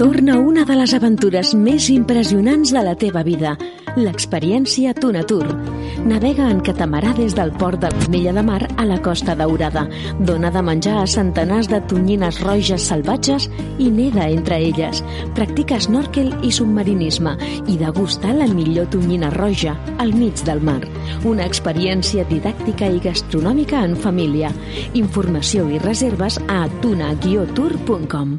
Torna una de les aventures més impressionants de la teva vida, l'experiència Tunatur. Navega en catamarà des del port de l'Anella de Mar a la Costa Daurada. Dona de menjar a centenars de tonyines roges salvatges i neda entre elles. Practica snorkel i submarinisme i degusta la millor tonyina roja al mig del mar. Una experiència didàctica i gastronòmica en família. Informació i reserves a tuna-tour.com.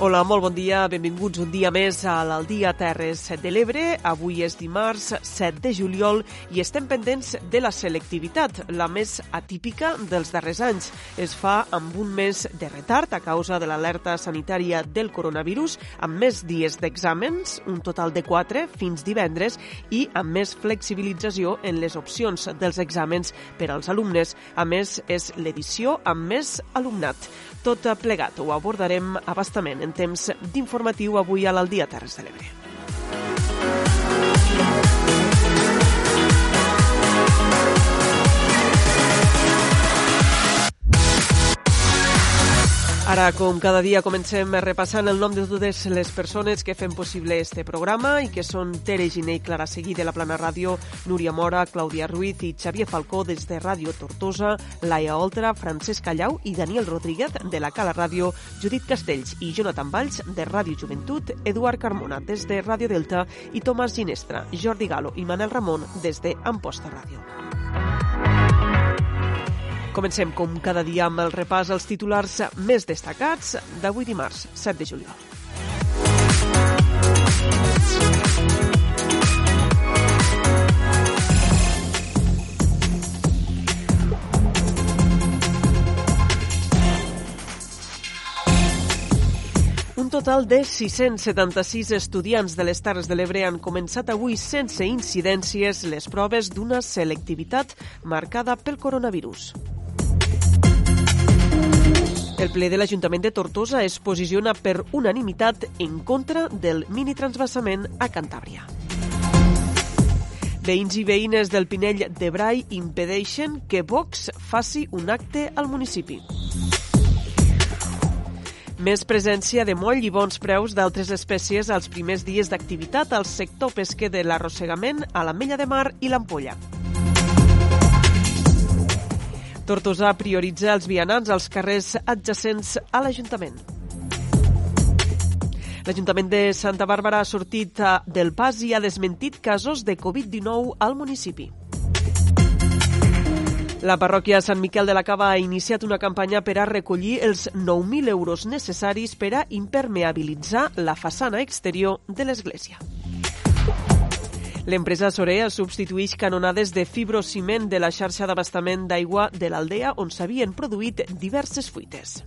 Hola, molt bon dia, benvinguts un dia més a l'Aldia Terres de l'Ebre. Avui és dimarts 7 de juliol i estem pendents de la selectivitat, la més atípica dels darrers anys. Es fa amb un mes de retard a causa de l'alerta sanitària del coronavirus, amb més dies d'exàmens, un total de 4 fins divendres, i amb més flexibilització en les opcions dels exàmens per als alumnes. A més, és l'edició amb més alumnat. Tot plegat ho abordarem abastament en temps d'informatiu avui a l'Aldia Terres de l'Ebre. Ara, com cada dia, comencem repassant el nom de totes les persones que fem possible este programa i que són Tere Giné i Clara Seguí de la Plana Ràdio, Núria Mora, Clàudia Ruiz i Xavier Falcó des de Ràdio Tortosa, Laia Oltra, Francesc Callau i Daniel Rodríguez de la Cala Ràdio, Judit Castells i Jonathan Valls de Ràdio Joventut, Eduard Carmona des de Ràdio Delta i Tomàs Ginestra, Jordi Galo i Manel Ramon des de Amposta Ràdio. Comencem, com cada dia, amb el repàs als titulars més destacats d'avui dimarts, 7 de juliol. Un total de 676 estudiants de les Terres de l'Ebre han començat avui sense incidències les proves d'una selectivitat marcada pel coronavirus. El ple de l'Ajuntament de Tortosa es posiciona per unanimitat en contra del minitransvasament a Cantàbria. Veïns i veïnes del Pinell de Brai impedeixen que Vox faci un acte al municipi. Més presència de moll i bons preus d'altres espècies als primers dies d'activitat al sector pesquer de l'arrossegament a la Mella de Mar i l'Ampolla. Tortosa prioritza els vianants als carrers adjacents a l'Ajuntament. L'Ajuntament de Santa Bàrbara ha sortit del pas i ha desmentit casos de Covid-19 al municipi. La parròquia Sant Miquel de la Cava ha iniciat una campanya per a recollir els 9.000 euros necessaris per a impermeabilitzar la façana exterior de l'església. L'empresa Sorea substitueix canonades de fibrociment de la xarxa d'abastament d'aigua de l'aldea on s'havien produït diverses fuites.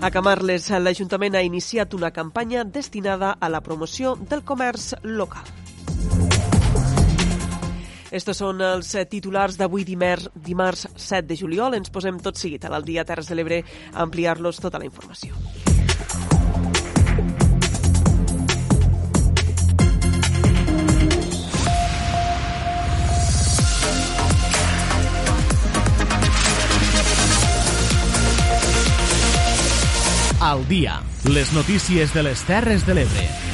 A Camarles, l'Ajuntament ha iniciat una campanya destinada a la promoció del comerç local. Estos són els titulars d'avui dimarts, dimarts 7 de juliol. Ens posem tot seguit a l'Aldia Terres de l'Ebre a ampliar-los tota la informació. Al dia, les notícies de les Terres de l'Ebre.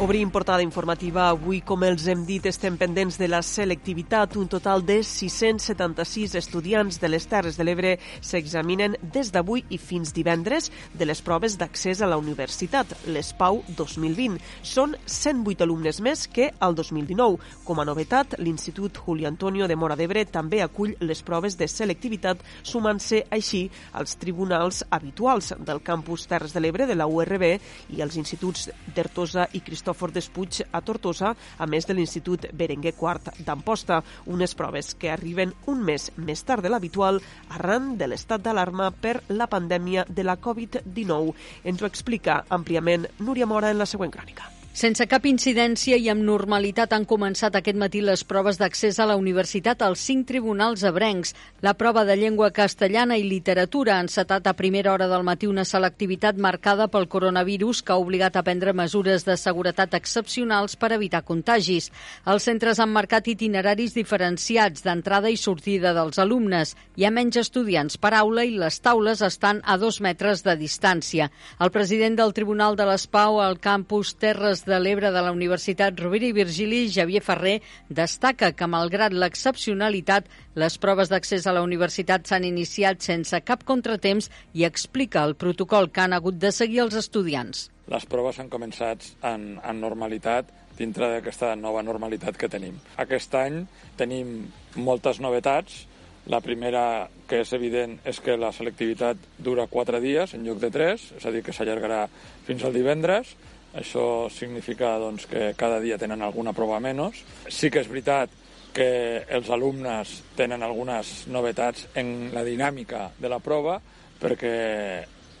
Obrim portada informativa. Avui, com els hem dit, estem pendents de la selectivitat. Un total de 676 estudiants de les Terres de l'Ebre s'examinen des d'avui i fins divendres de les proves d'accés a la universitat, les PAU 2020. Són 108 alumnes més que al 2019. Com a novetat, l'Institut Juli Antonio de Mora d'Ebre també acull les proves de selectivitat, sumant-se així als tribunals habituals del campus Terres de l'Ebre de la URB i els instituts d'Ertosa i Cristòfol Cristòfor Despuig a Tortosa, a més de l'Institut Berenguer IV d'Amposta, unes proves que arriben un mes més tard de l'habitual arran de l'estat d'alarma per la pandèmia de la Covid-19. Ens ho explica àmpliament Núria Mora en la següent crònica. Sense cap incidència i amb normalitat han començat aquest matí les proves d'accés a la universitat als cinc tribunals abrencs. La prova de llengua castellana i literatura ha encetat a primera hora del matí una selectivitat marcada pel coronavirus que ha obligat a prendre mesures de seguretat excepcionals per evitar contagis. Els centres han marcat itineraris diferenciats d'entrada i sortida dels alumnes. Hi ha menys estudiants per aula i les taules estan a dos metres de distància. El president del Tribunal de l'Espau al campus Terres Terres de l'Ebre de la Universitat Rovira i Virgili, Javier Ferrer, destaca que, malgrat l'excepcionalitat, les proves d'accés a la universitat s'han iniciat sense cap contratemps i explica el protocol que han hagut de seguir els estudiants. Les proves han començat en, en normalitat dintre d'aquesta nova normalitat que tenim. Aquest any tenim moltes novetats, la primera, que és evident, és que la selectivitat dura quatre dies en lloc de tres, és a dir, que s'allargarà fins al divendres. Això significa doncs, que cada dia tenen alguna prova menys. Sí que és veritat que els alumnes tenen algunes novetats en la dinàmica de la prova perquè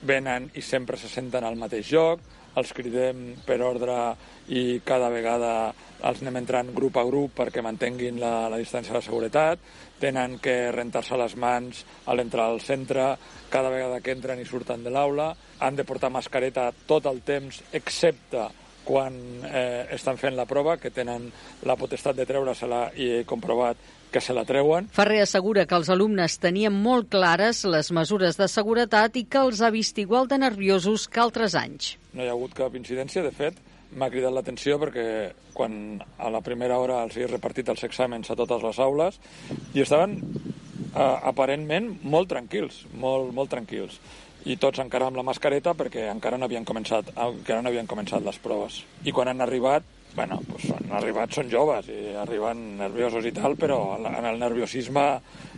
venen i sempre se senten al mateix lloc, els cridem per ordre i cada vegada els anem entrant grup a grup perquè mantenguin la, la distància de seguretat, tenen que rentar-se les mans a l'entrar al centre, cada vegada que entren i surten de l'aula, han de portar mascareta tot el temps, excepte quan eh, estan fent la prova, que tenen la potestat de treure-se-la i he comprovat que se la treuen. Ferrer assegura que els alumnes tenien molt clares les mesures de seguretat i que els ha vist igual de nerviosos que altres anys. No hi ha hagut cap incidència, de fet, m'ha cridat l'atenció perquè quan a la primera hora els he repartit els exàmens a totes les aules i estaven eh, aparentment molt tranquils, molt, molt tranquils i tots encara amb la mascareta perquè encara no havien començat, encara no havien començat les proves. I quan han arribat, bueno, pues han arribat, són joves i arriben nerviosos i tal, però en el nerviosisme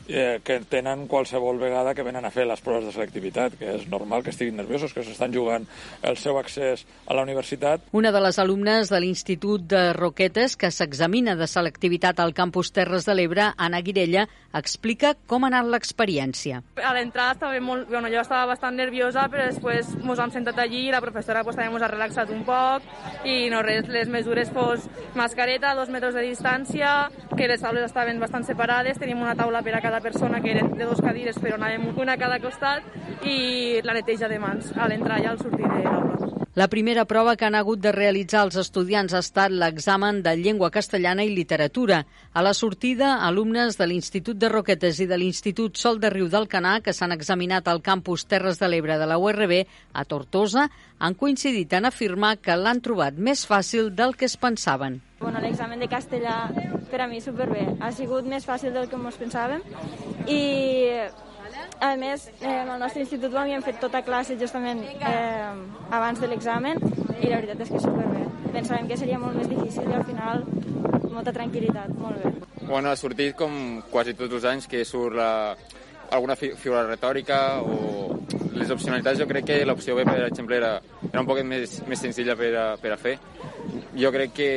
eh, que tenen qualsevol vegada que venen a fer les proves de selectivitat, que és normal que estiguin nerviosos, que s'estan jugant el seu accés a la universitat. Una de les alumnes de l'Institut de Roquetes que s'examina de selectivitat al campus Terres de l'Ebre, Anna Guirella, explica com ha anat l'experiència. A l'entrada estava molt... Bueno, jo estava bastant nerviosa, però després ens hem sentat allí i la professora pues, també ens ha relaxat un poc i no res, les mesures pues, mascareta, dos metres de distància, que les taules estaven bastant separades, tenim una taula per a cada persona, que eren de dos cadires, però anàvem una a cada costat, i la neteja de mans a l'entrar i al sortir de l'aula. La primera prova que han hagut de realitzar els estudiants ha estat l'examen de llengua castellana i literatura. A la sortida, alumnes de l'Institut de Roquetes i de l'Institut Sol de Riu del Canà, que s'han examinat al campus Terres de l'Ebre de la URB a Tortosa, han coincidit en afirmar que l'han trobat més fàcil del que es pensaven. Bueno, l'examen de castellà per a mi superbé. Ha sigut més fàcil del que ens pensàvem i a més, eh, en el nostre institut ho havíem fet tota classe justament eh, abans de l'examen i la veritat és que superbé. Pensàvem que seria molt més difícil i al final molta tranquil·litat, molt bé. Bueno, ha sortit com quasi tots els anys que surt la, alguna fi figura retòrica o les opcionalitats jo crec que l'opció B, per exemple, era, era un poc més, més senzilla per a, per a fer. Jo crec que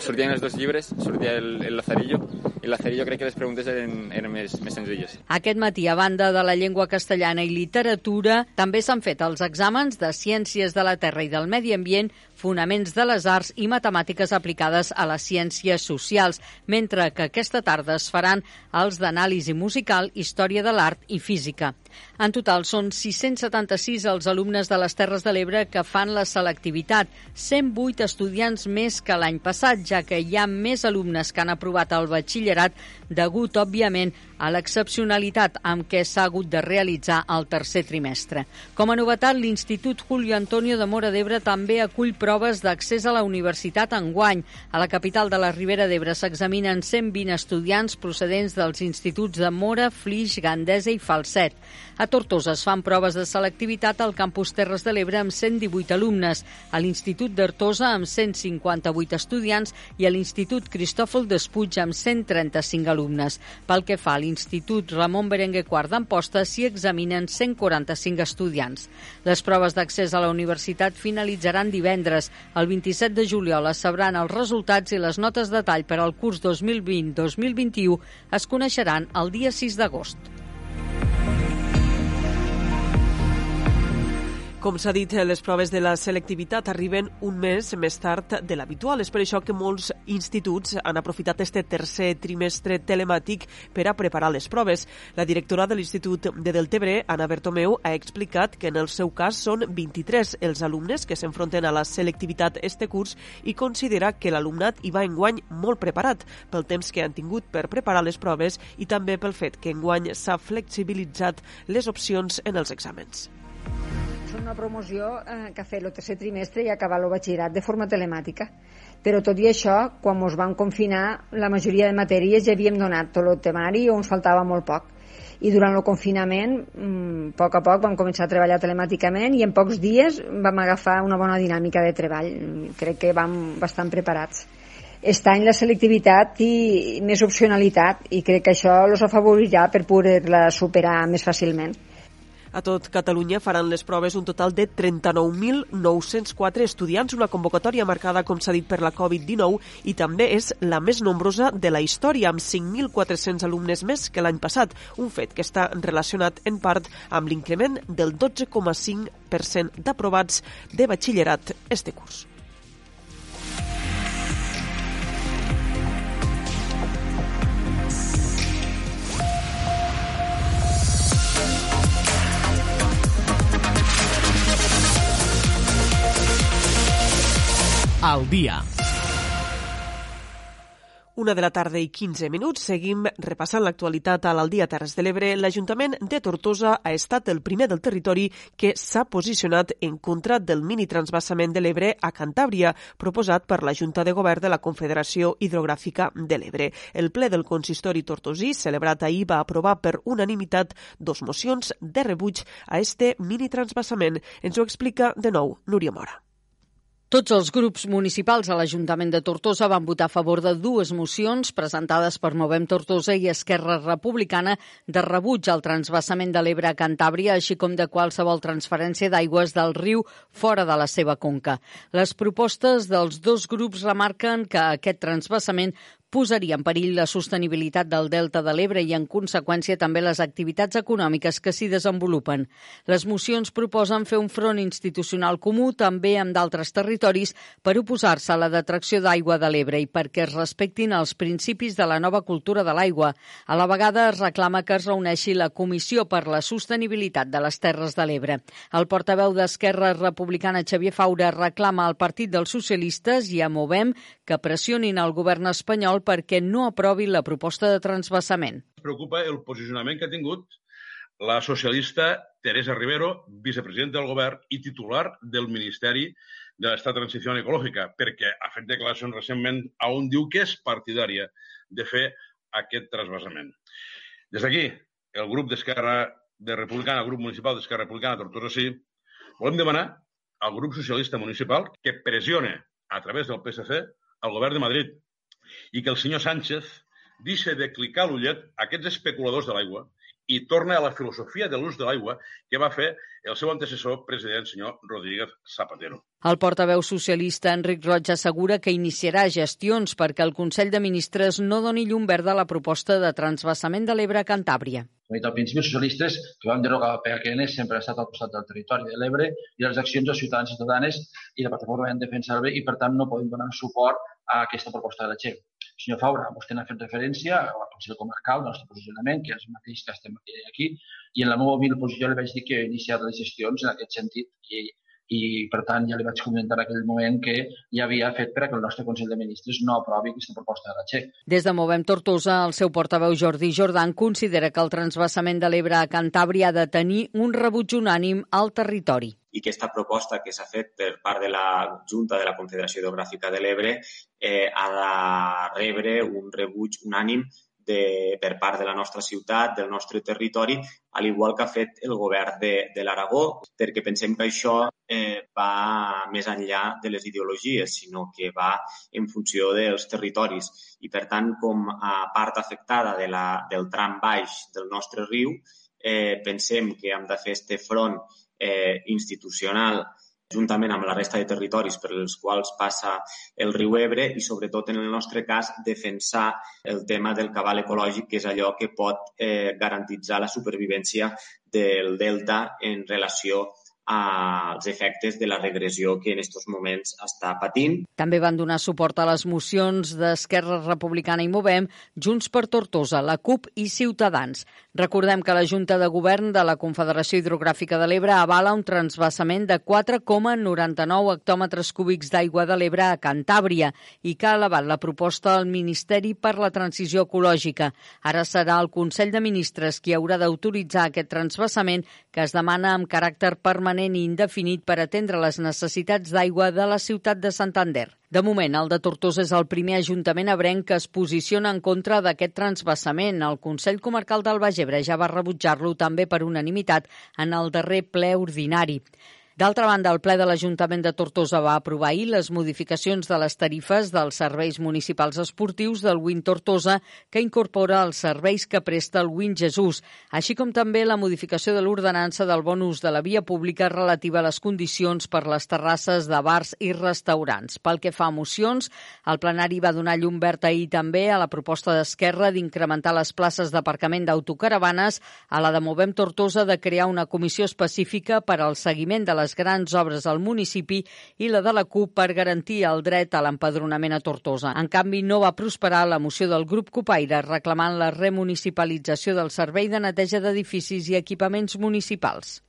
sortien els dos llibres, sortia el, el Lazarillo, i Lazarillo crec que les preguntes eren, eren més, més senzilles. Aquest matí, a banda de la llengua castellana i literatura, també s'han fet els exàmens de Ciències de la Terra i del Medi Ambient, Fonaments de les Arts i Matemàtiques aplicades a les ciències socials, mentre que aquesta tarda es faran els d'anàlisi musical, història de l'art i física. En total són 676 els alumnes de les Terres de l'Ebre que fan la selectivitat, 108 estudiants més que l'any passat, ja que hi ha més alumnes que han aprovat el batxillerat degut, òbviament, a l'excepcionalitat amb què s'ha hagut de realitzar el tercer trimestre. Com a novetat, l'Institut Julio Antonio de Mora d'Ebre també acull proves d'accés a la universitat enguany. A la capital de la Ribera d'Ebre s'examinen 120 estudiants procedents dels instituts de Mora, Flix, Gandesa i Falset. A Tortosa es fan proves de selectivitat al campus Terres de l'Ebre amb 118 alumnes, a l'Institut d'Artosa amb 158 estudiants i a l'Institut Cristòfol Despuig amb 135 alumnes. Pel que fa a l'Institut Ramon Berenguer Quart d'Amposta s'hi examinen 145 estudiants. Les proves d'accés a la universitat finalitzaran divendres. El 27 de juliol es sabran els resultats i les notes de tall per al curs 2020-2021 es coneixeran el dia 6 d'agost. Com s'ha dit, les proves de la selectivitat arriben un mes més tard de l'habitual. És per això que molts instituts han aprofitat este tercer trimestre telemàtic per a preparar les proves. La directora de l'Institut de Deltebre, Anna Bertomeu, ha explicat que en el seu cas són 23 els alumnes que s'enfronten a la selectivitat este curs i considera que l'alumnat hi va enguany molt preparat pel temps que han tingut per preparar les proves i també pel fet que enguany s'ha flexibilitzat les opcions en els exàmens una promoció eh, que ha fet el tercer trimestre i acabar el batxillerat de forma telemàtica. Però tot i això, quan ens van confinar, la majoria de matèries ja havíem donat tot el temari o ens faltava molt poc. I durant el confinament, mm, a poc a poc, vam començar a treballar telemàticament i en pocs dies vam agafar una bona dinàmica de treball. Crec que vam bastant preparats està en la selectivitat i més opcionalitat i crec que això els afavorirà per poder-la superar més fàcilment. A tot Catalunya faran les proves un total de 39.904 estudiants, una convocatòria marcada, com s'ha dit, per la Covid-19 i també és la més nombrosa de la història, amb 5.400 alumnes més que l'any passat, un fet que està relacionat en part amb l'increment del 12,5% d'aprovats de batxillerat este curs. Al dia. Una de la tarda i 15 minuts. Seguim repassant l'actualitat a l'Aldia Terres de l'Ebre. L'Ajuntament de Tortosa ha estat el primer del territori que s'ha posicionat en contra del mini-transbassament de l'Ebre a Cantàbria, proposat per la Junta de Govern de la Confederació Hidrogràfica de l'Ebre. El ple del consistori tortosí, celebrat ahir, va aprovar per unanimitat dos mocions de rebuig a este mini-transbassament. Ens ho explica de nou Núria Mora. Tots els grups municipals a l'Ajuntament de Tortosa van votar a favor de dues mocions presentades per Movem Tortosa i Esquerra Republicana de rebuig al transbassament de l'Ebre a Cantàbria, així com de qualsevol transferència d'aigües del riu fora de la seva conca. Les propostes dels dos grups remarquen que aquest transbassament posaria en perill la sostenibilitat del Delta de l'Ebre i, en conseqüència, també les activitats econòmiques que s'hi desenvolupen. Les mocions proposen fer un front institucional comú també amb d'altres territoris per oposar-se a la detracció d'aigua de l'Ebre i perquè es respectin els principis de la nova cultura de l'aigua. A la vegada es reclama que es reuneixi la Comissió per la Sostenibilitat de les Terres de l'Ebre. El portaveu d'Esquerra Republicana, Xavier Faura, reclama al Partit dels Socialistes i a Movem que pressionin el govern espanyol perquè no aprovi la proposta de transbassament. Preocupa el posicionament que ha tingut la socialista Teresa Rivero, vicepresidenta del govern i titular del Ministeri de l'Estat Transició Ecològica, perquè ha fet declaracions recentment on diu que és partidària de fer aquest transvasament. Des d'aquí, el grup d'Esquerra de Republicana, el grup municipal d'Esquerra Republicana, Tortosa sí, volem demanar al grup socialista municipal que pressione a través del PSC al govern de Madrid i que el senyor Sánchez deixa de clicar l'ullet a aquests especuladors de l'aigua i torna a la filosofia de l'ús de l'aigua que va fer el seu antecessor president, senyor Rodríguez Zapatero. El portaveu socialista Enric Roig assegura que iniciarà gestions perquè el Consell de Ministres no doni llum verda a la proposta de transvasament de l'Ebre a Cantàbria. El principi socialistes que vam derogar el PHN sempre ha estat al costat del territori de l'Ebre i les accions dels ciutadans i ciutadanes i la plataforma en defensa del bé i, per tant, no podem donar suport a aquesta proposta de la Txec. Senyor Faura, vostè n'ha fet referència al Consell Comarcal, del nostre posicionament, que és el mateix que estem aquí, i en la meva humil posició li vaig dir que he iniciat les gestions en aquest sentit i, i per tant ja li vaig comentar en aquell moment que ja havia fet per a que el nostre Consell de Ministres no aprovi aquesta proposta de la Txec. Des de Movem Tortosa, el seu portaveu Jordi Jordan considera que el transbassament de l'Ebre a Cantàbria ha de tenir un rebuig unànim al territori i que aquesta proposta que s'ha fet per part de la Junta de la Confederació Hidrogràfica de l'Ebre eh, ha de rebre un rebuig unànim de, per part de la nostra ciutat, del nostre territori, al igual que ha fet el govern de, de l'Aragó, perquè pensem que això eh, va més enllà de les ideologies, sinó que va en funció dels territoris. I, per tant, com a part afectada de la, del tram baix del nostre riu, eh, pensem que hem de fer este front eh, institucional juntament amb la resta de territoris per els quals passa el riu Ebre i, sobretot, en el nostre cas, defensar el tema del cabal ecològic, que és allò que pot eh, garantitzar la supervivència del delta en relació als efectes de la regressió que en aquests moments està patint. També van donar suport a les mocions d'Esquerra Republicana i Movem, Junts per Tortosa, la CUP i Ciutadans. Recordem que la Junta de Govern de la Confederació Hidrogràfica de l'Ebre avala un transbassament de 4,99 hectòmetres cúbics d'aigua de l'Ebre a Cantàbria i que ha elevat la proposta al Ministeri per la Transició Ecològica. Ara serà el Consell de Ministres qui haurà d'autoritzar aquest transbassament que es demana amb caràcter permanent i indefinit per atendre les necessitats d'aigua de la ciutat de Santander. De moment, el de Tortosa és el primer ajuntament abrenc que es posiciona en contra d'aquest transbassament. El Consell Comarcal del Baix Ebre ja va rebutjar-lo també per unanimitat en el darrer ple ordinari. D'altra banda, el ple de l'Ajuntament de Tortosa va aprovar ahir les modificacions de les tarifes dels serveis municipals esportius del Win Tortosa, que incorpora els serveis que presta el Win Jesús, així com també la modificació de l'ordenança del bon ús de la via pública relativa a les condicions per les terrasses de bars i restaurants. Pel que fa a mocions, el plenari va donar llum verd ahir també a la proposta d'Esquerra d'incrementar les places d'aparcament d'autocaravanes, a la de Movem Tortosa de crear una comissió específica per al seguiment de les les grans obres al municipi i la de la CUP per garantir el dret a l'empadronament a Tortosa. En canvi, no va prosperar la moció del grup Copaire reclamant la remunicipalització del servei de neteja d'edificis i equipaments municipals.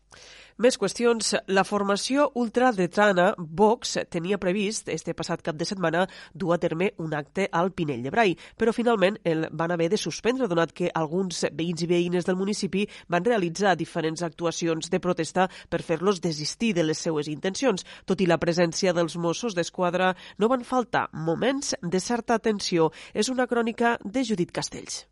Més qüestions. La formació ultradretana Vox tenia previst este passat cap de setmana dur a terme un acte al Pinell de Brai, però finalment el van haver de suspendre donat que alguns veïns i veïnes del municipi van realitzar diferents actuacions de protesta per fer-los desistir de les seues intencions. Tot i la presència dels Mossos d'Esquadra, no van faltar moments de certa tensió. És una crònica de Judit Castells.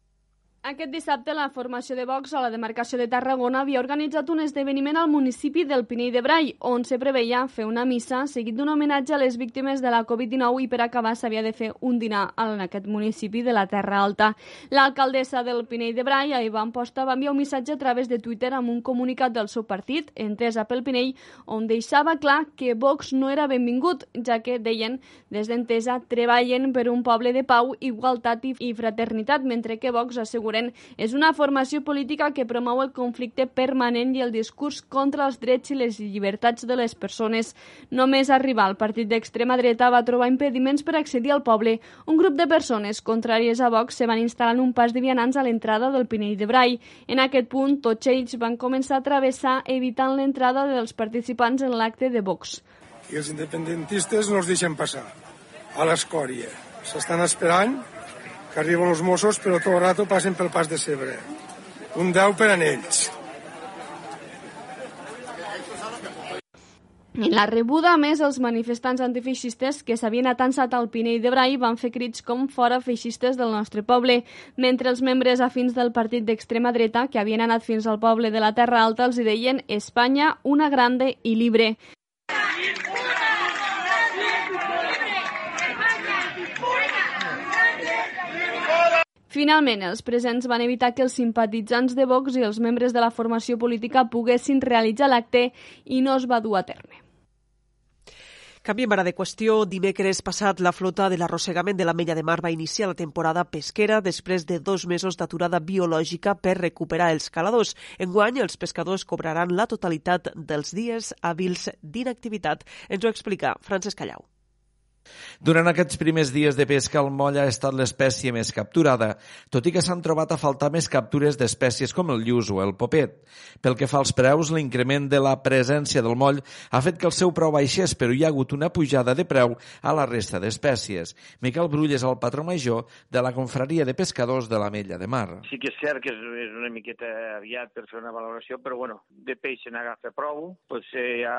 Aquest dissabte la formació de Vox a la demarcació de Tarragona havia organitzat un esdeveniment al municipi del Pinell de Brai, on se preveia fer una missa seguit d'un homenatge a les víctimes de la Covid-19 i per acabar s'havia de fer un dinar en aquest municipi de la Terra Alta. L'alcaldessa del Pinell de Brai, Ivan Posta, va enviar un missatge a través de Twitter amb un comunicat del seu partit, Entesa pel Pinell, on deixava clar que Vox no era benvingut, ja que, deien, des d'Entesa treballen per un poble de pau, igualtat i fraternitat, mentre que Vox assegura Moren és una formació política que promou el conflicte permanent i el discurs contra els drets i les llibertats de les persones. Només arribar al partit d'extrema dreta va trobar impediments per accedir al poble. Un grup de persones contràries a Vox se van instal·lar en un pas de vianants a l'entrada del Pinell de Brai. En aquest punt, tots ells van començar a travessar evitant l'entrada dels participants en l'acte de Vox. I els independentistes no els deixen passar a l'escòria. S'estan esperant que arriben els Mossos, però tot el rato passen pel pas de Cebre. Un 10 per a ells. En la rebuda, a més, els manifestants antifeixistes que s'havien atansat al Pinell de Brai van fer crits com fora feixistes del nostre poble, mentre els membres afins del partit d'extrema dreta, que havien anat fins al poble de la Terra Alta, els hi deien Espanya, una grande i libre. Finalment, els presents van evitar que els simpatitzants de Vox i els membres de la formació política poguessin realitzar l'acte i no es va dur a terme. Canviem ara de qüestió. Dimecres passat, la flota de l'arrossegament de la Mella de Mar va iniciar la temporada pesquera després de dos mesos d'aturada biològica per recuperar els caladors. Enguany, els pescadors cobraran la totalitat dels dies hàbils d'inactivitat. Ens ho explica Francesc Callau. Durant aquests primers dies de pesca, el moll ha estat l'espècie més capturada, tot i que s'han trobat a faltar més captures d'espècies com el lluç o el popet. Pel que fa als preus, l'increment de la presència del moll ha fet que el seu preu baixés, però hi ha hagut una pujada de preu a la resta d'espècies. Miquel Brull és el patró major de la confraria de pescadors de la Mella de Mar. Sí que és cert que és, una miqueta aviat per fer una valoració, però bueno, de peix se n'agafa prou, potser hi ha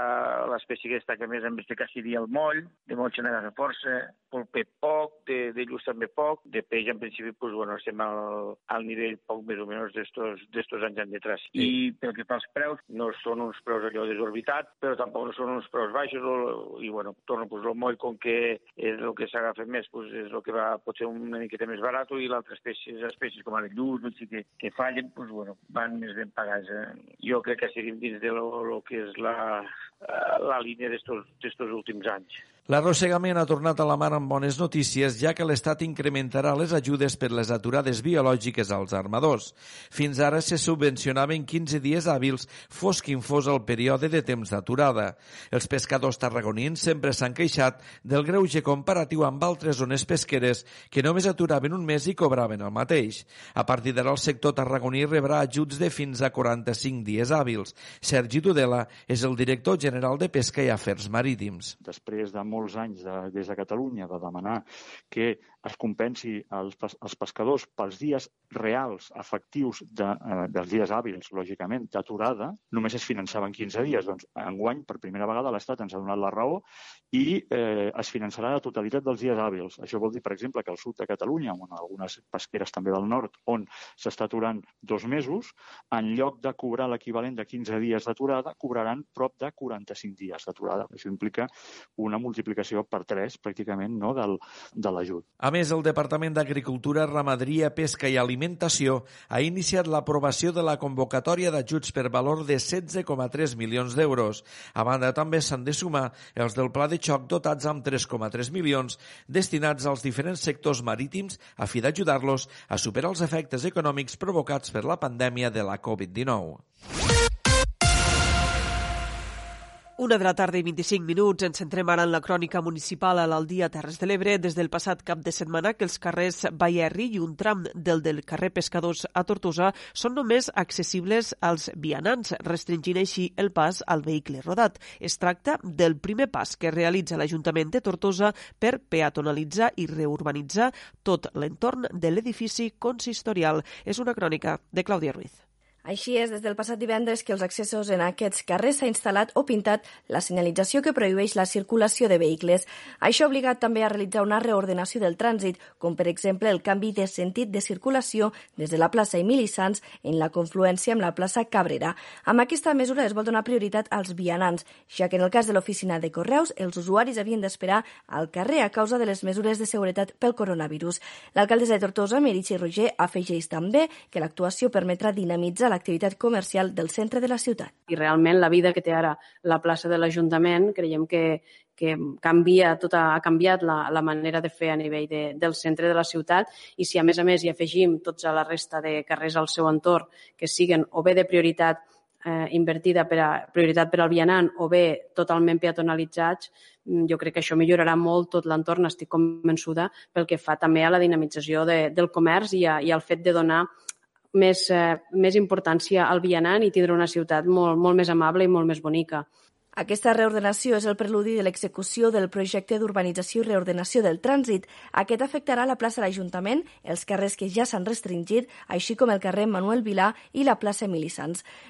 l'espècie que destaca més en este cas seria el moll, de moll se n'agafa força, polper poc, de, de lluç també poc, de peix en principi pues, bueno, estem al, al nivell poc més o menys d'estos anys endetrás. Sí. I pel que fa als preus, no són uns preus allò desorbitat, però tampoc no són uns preus baixos, o, i bueno, torno, pues, el moll com que és el que s'agafa més, pues, és el que va potser una miqueta més barat, i l'altra espècies, espècies com el lluç, no sé, que, que fallen, pues, bueno, van més ben pagats. Eh? Jo crec que seguim dins de lo, lo que és la, la línia d'estos últims anys. L'arrossegament ha tornat a la mar amb bones notícies, ja que l'Estat incrementarà les ajudes per les aturades biològiques als armadors. Fins ara se subvencionaven 15 dies hàbils, fos quin fos el període de temps d'aturada. Els pescadors tarragonins sempre s'han queixat del greuge comparatiu amb altres zones pesqueres que només aturaven un mes i cobraven el mateix. A partir d'ara el sector tarragoní rebrà ajuts de fins a 45 dies hàbils. Sergi Tudela és el director general de Pesca i Afers Marítims. Després de molts anys de, des de Catalunya de demanar que es compensi els, els pescadors pels dies reals, efectius, de, eh, dels dies hàbils, lògicament, d'aturada, només es finançaven 15 dies. Doncs enguany, per primera vegada, l'Estat ens ha donat la raó i eh, es finançarà la totalitat dels dies hàbils. Això vol dir, per exemple, que al sud de Catalunya, on algunes pesqueres també del nord, on s'està aturant dos mesos, en lloc de cobrar l'equivalent de 15 dies d'aturada, cobraran prop de 45 dies d'aturada. Això implica una multiplicació per 3, pràcticament, no, del, de l'ajut. A més, el Departament d'Agricultura, Ramaderia, Pesca i Alimentació ha iniciat l'aprovació de la convocatòria d'ajuts per valor de 16,3 milions d'euros. A banda, també s'han de sumar els del Pla de Xoc dotats amb 3,3 milions destinats als diferents sectors marítims a fi d'ajudar-los a superar els efectes econòmics provocats per la pandèmia de la Covid-19. Una de la tarda i 25 minuts. Ens centrem ara en la crònica municipal a l'Aldia Terres de l'Ebre. Des del passat cap de setmana que els carrers Bayerri i un tram del del carrer Pescadors a Tortosa són només accessibles als vianants, restringint així el pas al vehicle rodat. Es tracta del primer pas que realitza l'Ajuntament de Tortosa per peatonalitzar i reurbanitzar tot l'entorn de l'edifici consistorial. És una crònica de Clàudia Ruiz. Així és, des del passat divendres que els accessos en aquests carrers s'ha instal·lat o pintat la senyalització que prohibeix la circulació de vehicles. Això ha obligat també a realitzar una reordenació del trànsit, com per exemple el canvi de sentit de circulació des de la plaça Emili Sanz en la confluència amb la plaça Cabrera. Amb aquesta mesura es vol donar prioritat als vianants, ja que en el cas de l'oficina de Correus els usuaris havien d'esperar al carrer a causa de les mesures de seguretat pel coronavirus. L'alcaldessa de Tortosa, Meritxi Roger, afegeix també que l'actuació permetrà dinamitzar la l'activitat comercial del centre de la ciutat. I realment la vida que té ara la plaça de l'Ajuntament creiem que, que canvia, tot ha, ha canviat la, la manera de fer a nivell de, del centre de la ciutat i si a més a més hi afegim tots a la resta de carrers al seu entorn que siguen o bé de prioritat eh, invertida per a prioritat per al vianant o bé totalment peatonalitzats, mm, jo crec que això millorarà molt tot l'entorn, estic convençuda, pel que fa també a la dinamització de, del comerç i, a, i al fet de donar més, eh, més importància al vianant i tindre una ciutat molt, molt més amable i molt més bonica. Aquesta reordenació és el preludi de l'execució del projecte d'urbanització i reordenació del trànsit. Aquest afectarà la plaça de l'Ajuntament, els carrers que ja s'han restringit, així com el carrer Manuel Vilà i la plaça Emili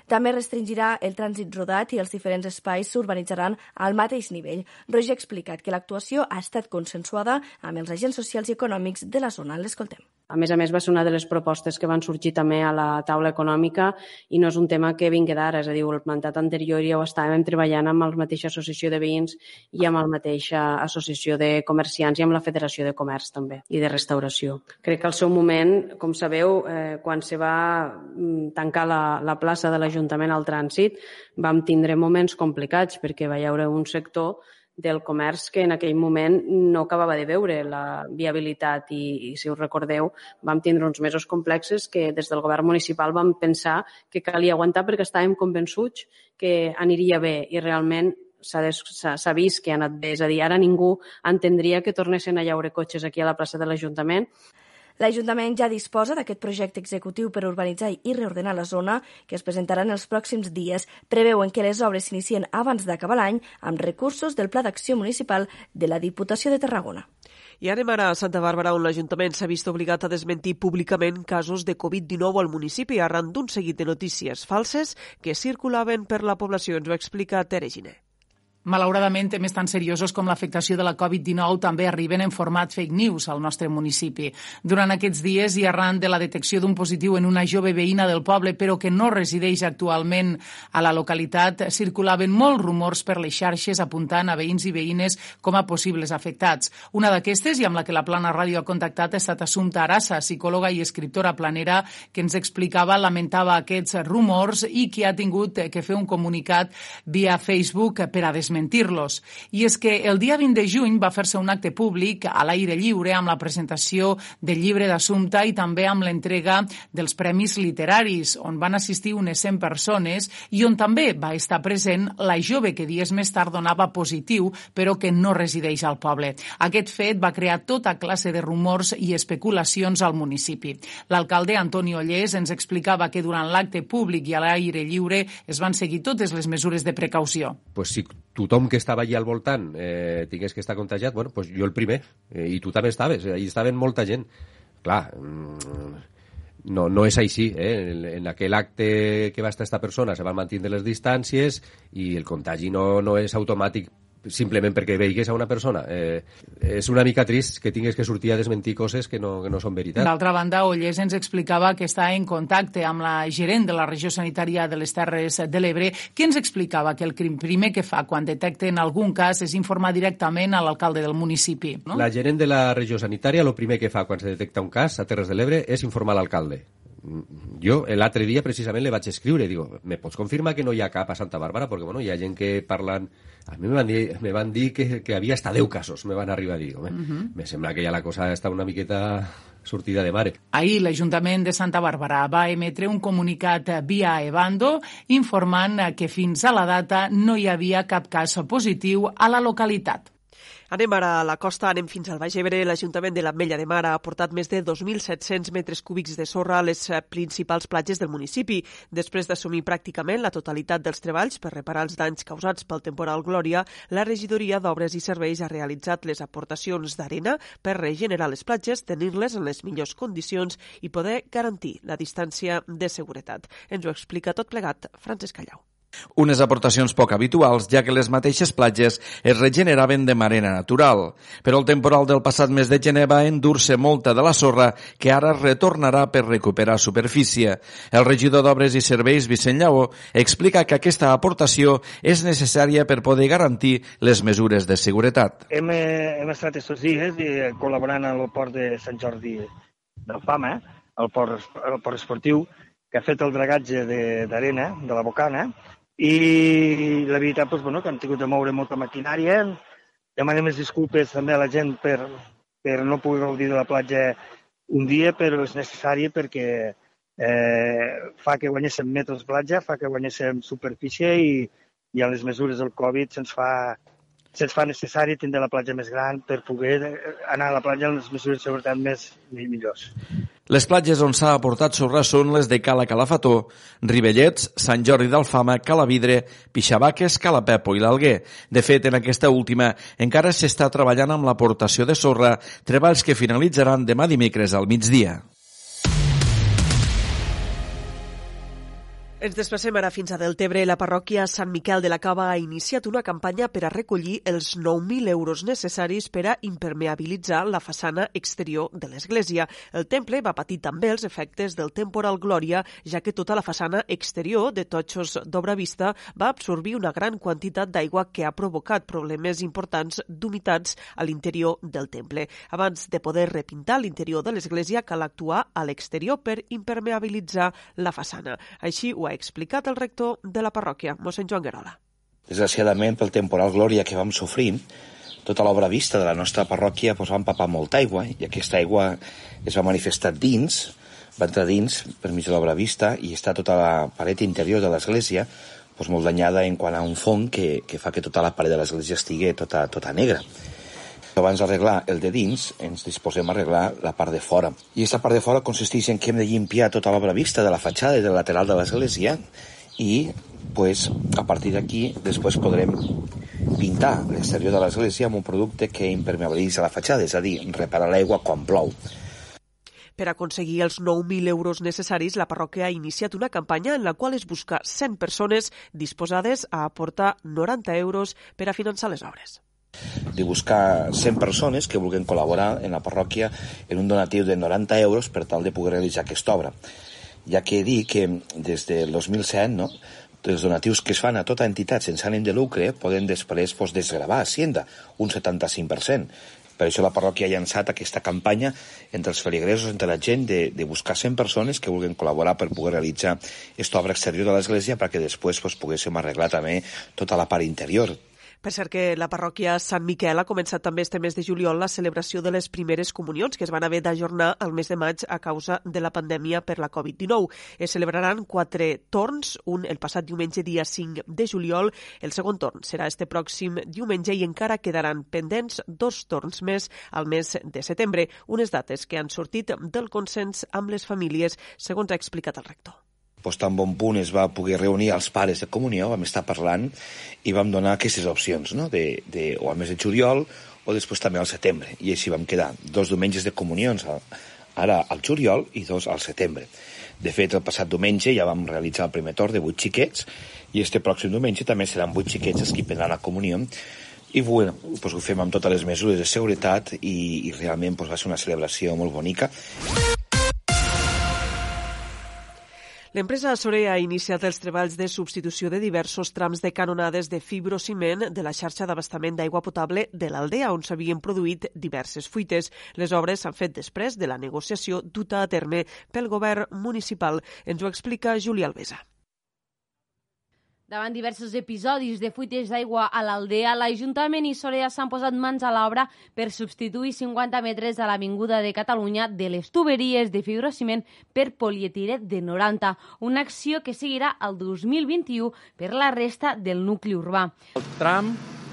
També restringirà el trànsit rodat i els diferents espais s'urbanitzaran al mateix nivell. Roger ha explicat que l'actuació ha estat consensuada amb els agents socials i econòmics de la zona. L'escoltem. A més a més, va ser una de les propostes que van sorgir també a la taula econòmica i no és un tema que vingui d'ara, és a dir, el mandat anterior ja ho estàvem treballant amb la mateixa associació de veïns i amb la mateixa associació de comerciants i amb la Federació de Comerç també i de restauració. Crec que al seu moment, com sabeu, eh, quan se va mm, tancar la, la plaça de l'Ajuntament al trànsit, vam tindre moments complicats perquè va hi haure un sector del comerç que en aquell moment no acabava de veure la viabilitat i, i si us recordeu, vam tindre uns mesos complexes que des del govern municipal vam pensar que calia aguantar perquè estàvem convençuts que aniria bé i realment s'ha vist que ha anat bé. És a dir, ara ningú entendria que tornessin a llaure cotxes aquí a la plaça de l'Ajuntament L'Ajuntament ja disposa d'aquest projecte executiu per urbanitzar i reordenar la zona, que es presentarà en els pròxims dies. Preveuen que les obres s'inicien abans d'acabar l'any amb recursos del Pla d'Acció Municipal de la Diputació de Tarragona. I anem ara a Santa Bàrbara, on l'Ajuntament s'ha vist obligat a desmentir públicament casos de Covid-19 al municipi arran d'un seguit de notícies falses que circulaven per la població. Ens ho explica Tere Giner. Malauradament, temes tan seriosos com l'afectació de la Covid-19 també arriben en format fake news al nostre municipi. Durant aquests dies i arran de la detecció d'un positiu en una jove veïna del poble, però que no resideix actualment a la localitat, circulaven molts rumors per les xarxes apuntant a veïns i veïnes com a possibles afectats. Una d'aquestes, i amb la que la Plana Ràdio ha contactat, ha estat Assumpta Arassa, psicòloga i escriptora planera, que ens explicava, lamentava aquests rumors i que ha tingut que fer un comunicat via Facebook per a desmentir desmentir-los. I és que el dia 20 de juny va fer-se un acte públic a l'aire lliure amb la presentació del llibre d'assumpte i també amb l'entrega dels premis literaris, on van assistir unes 100 persones i on també va estar present la jove que dies més tard donava positiu, però que no resideix al poble. Aquest fet va crear tota classe de rumors i especulacions al municipi. L'alcalde Antoni Ollés ens explicava que durant l'acte públic i a l'aire lliure es van seguir totes les mesures de precaució. Pues si tothom que estava allà al voltant eh, tingués que estar contagiat, bueno, pues jo el primer, eh, i tu també estaves, eh, allà estaven molta gent. Clar, mm, no, no és així. Eh? En, en aquell acte que va estar aquesta persona se van mantenir les distàncies i el contagi no, no és automàtic simplement perquè veigués a una persona. Eh, és una mica trist que tingués que sortir a desmentir coses que no, que no són veritat. D'altra banda, Ollés ens explicava que està en contacte amb la gerent de la regió sanitària de les Terres de l'Ebre, que ens explicava que el primer que fa quan detecten algun cas és informar directament a l'alcalde del municipi. No? La gerent de la regió sanitària, el primer que fa quan se detecta un cas a Terres de l'Ebre és informar l'alcalde jo l'altre dia precisament le vaig escriure, digo, me pots confirmar que no hi ha cap a Santa Bàrbara? Perquè bueno, hi ha gent que parlen a mi me van dir, me van dir que, que havia hasta 10 casos, me van arribar a dir. Home, uh -huh. Me sembla que ja la cosa està una miqueta sortida de mare. Ahir l'Ajuntament de Santa Bàrbara va emetre un comunicat via Evando informant que fins a la data no hi havia cap cas positiu a la localitat. Anem ara a la costa, anem fins al Baix Ebre. L'Ajuntament de l'Ametlla de Mar ha aportat més de 2.700 metres cúbics de sorra a les eh, principals platges del municipi. Després d'assumir pràcticament la totalitat dels treballs per reparar els danys causats pel temporal Glòria, la regidoria d'Obres i Serveis ha realitzat les aportacions d'arena per regenerar les platges, tenir-les en les millors condicions i poder garantir la distància de seguretat. Ens ho explica tot plegat Francesc Callau. Unes aportacions poc habituals, ja que les mateixes platges es regeneraven de manera natural. Però el temporal del passat mes de gener va endur-se molta de la sorra que ara retornarà per recuperar superfície. El regidor d'Obres i Serveis, Vicent Lleó, explica que aquesta aportació és necessària per poder garantir les mesures de seguretat. Hem, eh, hem estat aquests dies eh, col·laborant el port de Sant Jordi del Fama, el port, el port esportiu, que ha fet el dragatge d'arena de, de la Bocana, i la veritat doncs, bueno, que han tingut de moure molta maquinària. Demanem més disculpes també a la gent per, per no poder gaudir de la platja un dia, però és necessari perquè eh, fa que guanyéssim metres platja, fa que guanyéssim superfície i, i a les mesures del Covid se'ns fa, se'ns fa necessari tindre la platja més gran per poder anar a la platja amb les mesures de seguretat més millors. Les platges on s'ha aportat sorra són les de Cala Calafató, Ribellets, Sant Jordi d'Alfama, Calavidre, Pixabaques, Calapepo i l'Alguer. De fet, en aquesta última encara s'està treballant amb l'aportació de sorra, treballs que finalitzaran demà dimecres al migdia. Ens desplacem ara fins a Deltebre. La parròquia Sant Miquel de la Cava ha iniciat una campanya per a recollir els 9.000 euros necessaris per a impermeabilitzar la façana exterior de l'església. El temple va patir també els efectes del temporal Glòria, ja que tota la façana exterior de totxos d'obra vista va absorbir una gran quantitat d'aigua que ha provocat problemes importants d'humitats a l'interior del temple. Abans de poder repintar l'interior de l'església, cal actuar a l'exterior per impermeabilitzar la façana. Així ho ha explicat el rector de la parròquia, mossèn Joan Guerola. Desgraciadament, pel temporal Glòria que vam sofrir, tota l'obra vista de la nostra parròquia doncs, va empapar molta aigua i aquesta aigua es va manifestar dins, va entrar dins per mig de l'obra vista i està tota la paret interior de l'església doncs, molt danyada en quant a un fong que, que fa que tota la paret de l'església estigui tota, tota negra. Abans d'arreglar el de dins, ens disposem a arreglar la part de fora. I aquesta part de fora consisteix en que hem de llimpiar tota l'obra vista de la fatxada i del lateral de l'església i pues, a partir d'aquí després podrem pintar l'exterior de l'església amb un producte que impermeabilitza la fatxada, és a dir, reparar l'aigua quan plou. Per aconseguir els 9.000 euros necessaris, la parròquia ha iniciat una campanya en la qual es busca 100 persones disposades a aportar 90 euros per a finançar les obres de buscar 100 persones que vulguin col·laborar en la parròquia en un donatiu de 90 euros per tal de poder realitzar aquesta obra. Ja que dit que des del 2007 no, els donatius que es fan a tota entitat sense ànim de lucre poden després pues, desgravar Hacienda un 75%. Per això la parròquia ha llançat aquesta campanya entre els feligresos, entre la gent, de, de buscar 100 persones que vulguin col·laborar per poder realitzar aquesta obra exterior de l'església perquè després pues, poguéssim arreglar també tota la part interior Per cert que la parròquia Sant Miquel ha començat també este mes de juliol la celebració de les primeres comunions que es van haver d'ajornar al mes de maig a causa de la pandèmia per la Covid-19. Es celebraran quatre torns, un el passat diumenge dia 5 de juliol, el segon torn serà este pròxim diumenge i encara quedaran pendents dos torns més al mes de setembre, unes dates que han sortit del consens amb les famílies, segons ha explicat el rector doncs, tan bon punt es va poder reunir els pares de comunió, vam estar parlant i vam donar aquestes opcions, no? de, de, o al mes de juliol o després també al setembre. I així vam quedar dos diumenges de comunions, ara al juliol i dos al setembre. De fet, el passat diumenge ja vam realitzar el primer torn de vuit xiquets i este pròxim diumenge també seran vuit xiquets els que prendran la comunió i bueno, doncs ho fem amb totes les mesures de seguretat i, i realment doncs, va ser una celebració molt bonica. L'empresa Sorea ha iniciat els treballs de substitució de diversos trams de canonades de fibrociment de la xarxa d'abastament d'aigua potable de l'Aldea, on s'havien produït diverses fuites. Les obres s'han fet després de la negociació duta a terme pel govern municipal. Ens ho explica Júlia Alvesa. Davant diversos episodis de fuites d'aigua a l'Aldea, l'Ajuntament i Sorea s'han posat mans a l'obra per substituir 50 metres a l'Avinguda de Catalunya de les tuberies de fibrociment per polietiret de 90, una acció que seguirà el 2021 per la resta del nucli urbà. El tram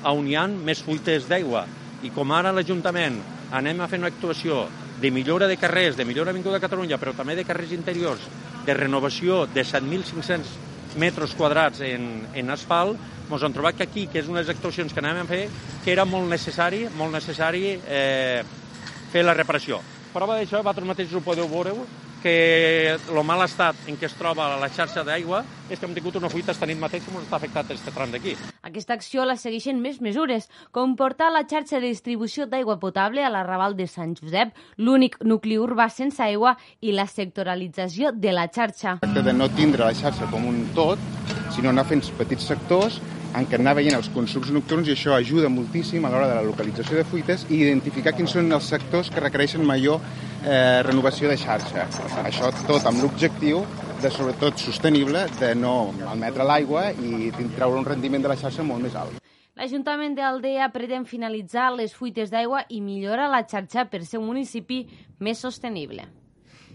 on hi ha més fuites d'aigua i com ara l'Ajuntament anem a fer una actuació de millora de carrers, de millora d'Avinguda de Catalunya, però també de carrers interiors, de renovació de 7.500 metres quadrats en, en asfalt, ens hem trobat que aquí, que és una de les actuacions que anem a fer, que era molt necessari, molt necessari eh, fer la reparació. Prova d'això, vosaltres mateixos ho podeu veure, que el mal estat en què es troba la xarxa d'aigua és que hem tingut una fuita esta nit mateix que ens està afectat aquest tram d'aquí. Aquesta acció la segueixen més mesures, com portar la xarxa de distribució d'aigua potable a l'arrabal de Sant Josep, l'únic nucli urbà sense aigua i la sectoralització de la xarxa. De no tindre la xarxa com un tot, sinó anar fent petits sectors en què anar veient els consums nocturns i això ajuda moltíssim a l'hora de la localització de fuites i identificar quins són els sectors que requereixen major eh, renovació de xarxa. Això tot amb l'objectiu de, sobretot, sostenible, de no malmetre l'aigua i treure un rendiment de la xarxa molt més alt. L'Ajuntament d'Aldea pretén finalitzar les fuites d'aigua i millorar la xarxa per ser un municipi més sostenible.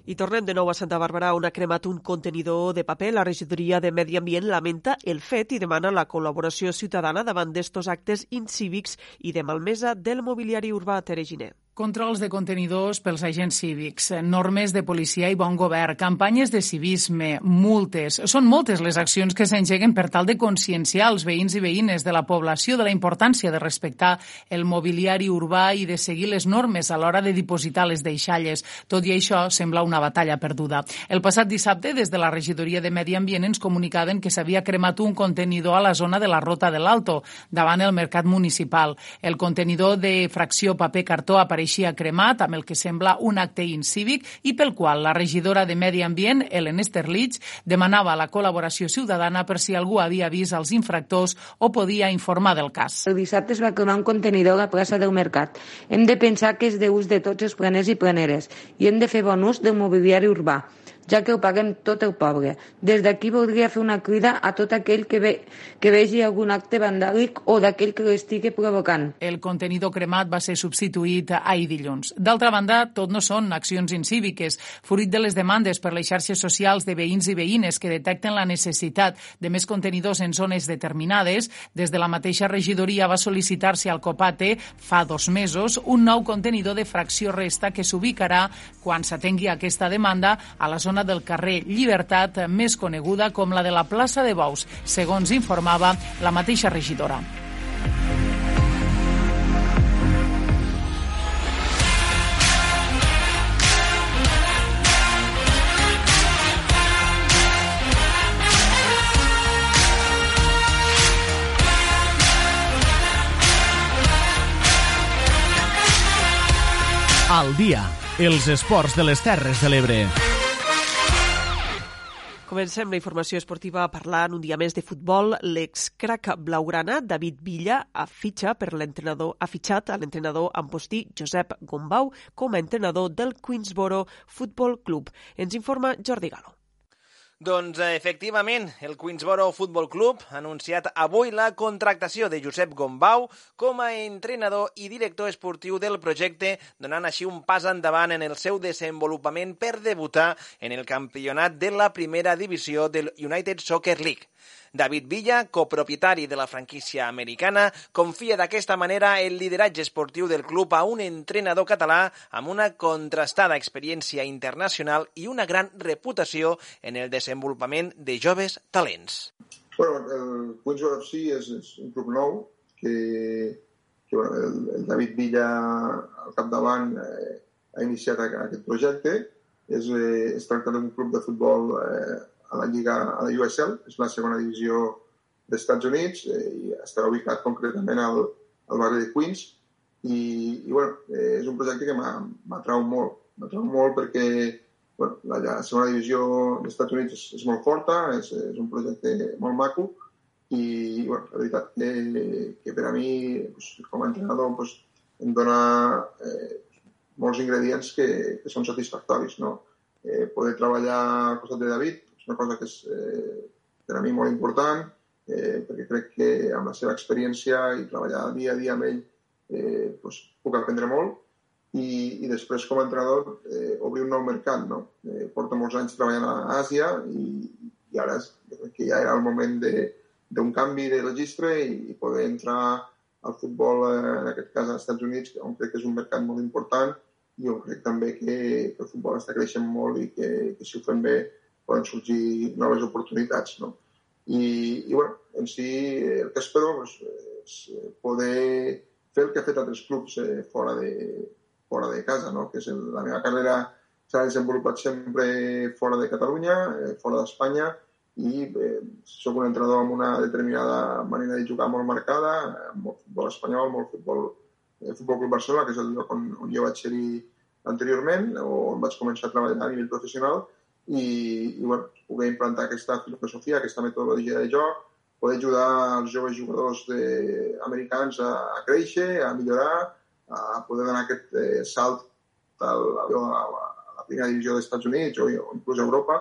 I tornem de nou a Santa Bàrbara, on ha cremat un contenidor de paper. La regidoria de Medi Ambient lamenta el fet i demana la col·laboració ciutadana davant d'estos actes incívics i de malmesa del mobiliari urbà Tereginer. Controls de contenidors pels agents cívics, normes de policia i bon govern, campanyes de civisme, multes... Són moltes les accions que s'engeguen per tal de conscienciar els veïns i veïnes de la població de la importància de respectar el mobiliari urbà i de seguir les normes a l'hora de dipositar les deixalles. Tot i això, sembla una batalla perduda. El passat dissabte, des de la regidoria de Medi Ambient, ens comunicaven que s'havia cremat un contenidor a la zona de la Rota de l'Alto, davant el mercat municipal. El contenidor de fracció paper-cartó apareix apareixia cremat amb el que sembla un acte incívic i pel qual la regidora de Medi Ambient, Ellen Esterlich, demanava la col·laboració ciutadana per si algú havia vist els infractors o podia informar del cas. El dissabte es va cremar un contenidor a la plaça del Mercat. Hem de pensar que és d'ús de tots els planers i planeres i hem de fer bon ús del mobiliari urbà ja que ho paguem tot el poble. Des d'aquí voldria fer una crida a tot aquell que, ve, que vegi algun acte vandàlic o d'aquell que l'estigui provocant. El contenidor cremat va ser substituït ahir dilluns. D'altra banda, tot no són accions incíviques. Fruit de les demandes per les xarxes socials de veïns i veïnes que detecten la necessitat de més contenidors en zones determinades, des de la mateixa regidoria va sol·licitar-se al COPATE fa dos mesos un nou contenidor de fracció resta que s'ubicarà quan s'atengui aquesta demanda a la zona zona del carrer Llibertat, més coneguda com la de la plaça de Bous, segons informava la mateixa regidora. Al dia, els esports de les Terres de l'Ebre. Comencem la informació esportiva parlant un dia més de futbol. L'ex-crac blaugrana, David Villa, ha, fitxa per l'entrenador, ha fitxat a l'entrenador ampostí Josep Gombau com a entrenador del Queensboro Football Club. Ens informa Jordi Galo. Doncs eh, efectivament, el Queensboro Football Club ha anunciat avui la contractació de Josep Gombau com a entrenador i director esportiu del projecte, donant així un pas endavant en el seu desenvolupament per debutar en el campionat de la primera divisió del United Soccer League. David Villa, copropietari de la franquícia americana, confia d'aquesta manera el lideratge esportiu del club a un entrenador català amb una contrastada experiència internacional i una gran reputació en el desenvolupament de joves talents. Bueno, el Queensborough FC és, és un club nou que, que bueno, el, el David Villa al capdavant eh, ha iniciat aquest projecte. És, eh, es tracta d'un club de futbol eh, a la Lliga, a la USL, és la segona divisió dels Estats Units eh, i estarà ubicat concretament al, al barri de Queens i, i bueno, eh, és un projecte que m'atrau molt, m'atrau molt perquè bueno, la, la segona divisió dels Estats Units és, és molt forta, és, és un projecte molt maco i bueno, la veritat que, que per a mi pues, com a entrenador pues, em dona eh, molts ingredients que, que són satisfactoris. No? Eh, poder treballar al costat de David, una cosa que és eh, per a mi molt important, eh, perquè crec que amb la seva experiència i treballar dia a dia amb ell eh, doncs puc aprendre molt i, i després com a entrenador eh, obrir un nou mercat. No? Eh, porto molts anys treballant a Àsia i, i ara és, crec que ja era el moment d'un canvi de registre i, i poder entrar al futbol, eh, en aquest cas als Estats Units, on crec que és un mercat molt important i on crec també que, que el futbol està creixent molt i que, que si ho fem bé poden sorgir noves oportunitats. No? I, i bueno, en si el que espero doncs, és poder fer el que ha fet altres clubs eh, fora, de, fora de casa, no? que és el, la meva carrera s'ha desenvolupat sempre fora de Catalunya, eh, fora d'Espanya, i eh, sóc un entrenador amb una determinada manera de jugar molt marcada, molt futbol espanyol, molt futbol, eh, Futbol Club Barcelona, que és el lloc on, on jo vaig ser-hi anteriorment, on vaig començar a treballar a nivell professional, i, i bueno, poder implantar aquesta filosofia, aquesta metodologia de joc, poder ajudar els joves jugadors de, americans a, a créixer, a millorar, a poder donar aquest eh, salt al, a, a, a la primera divisió dels Estats Units o, o inclús a Europa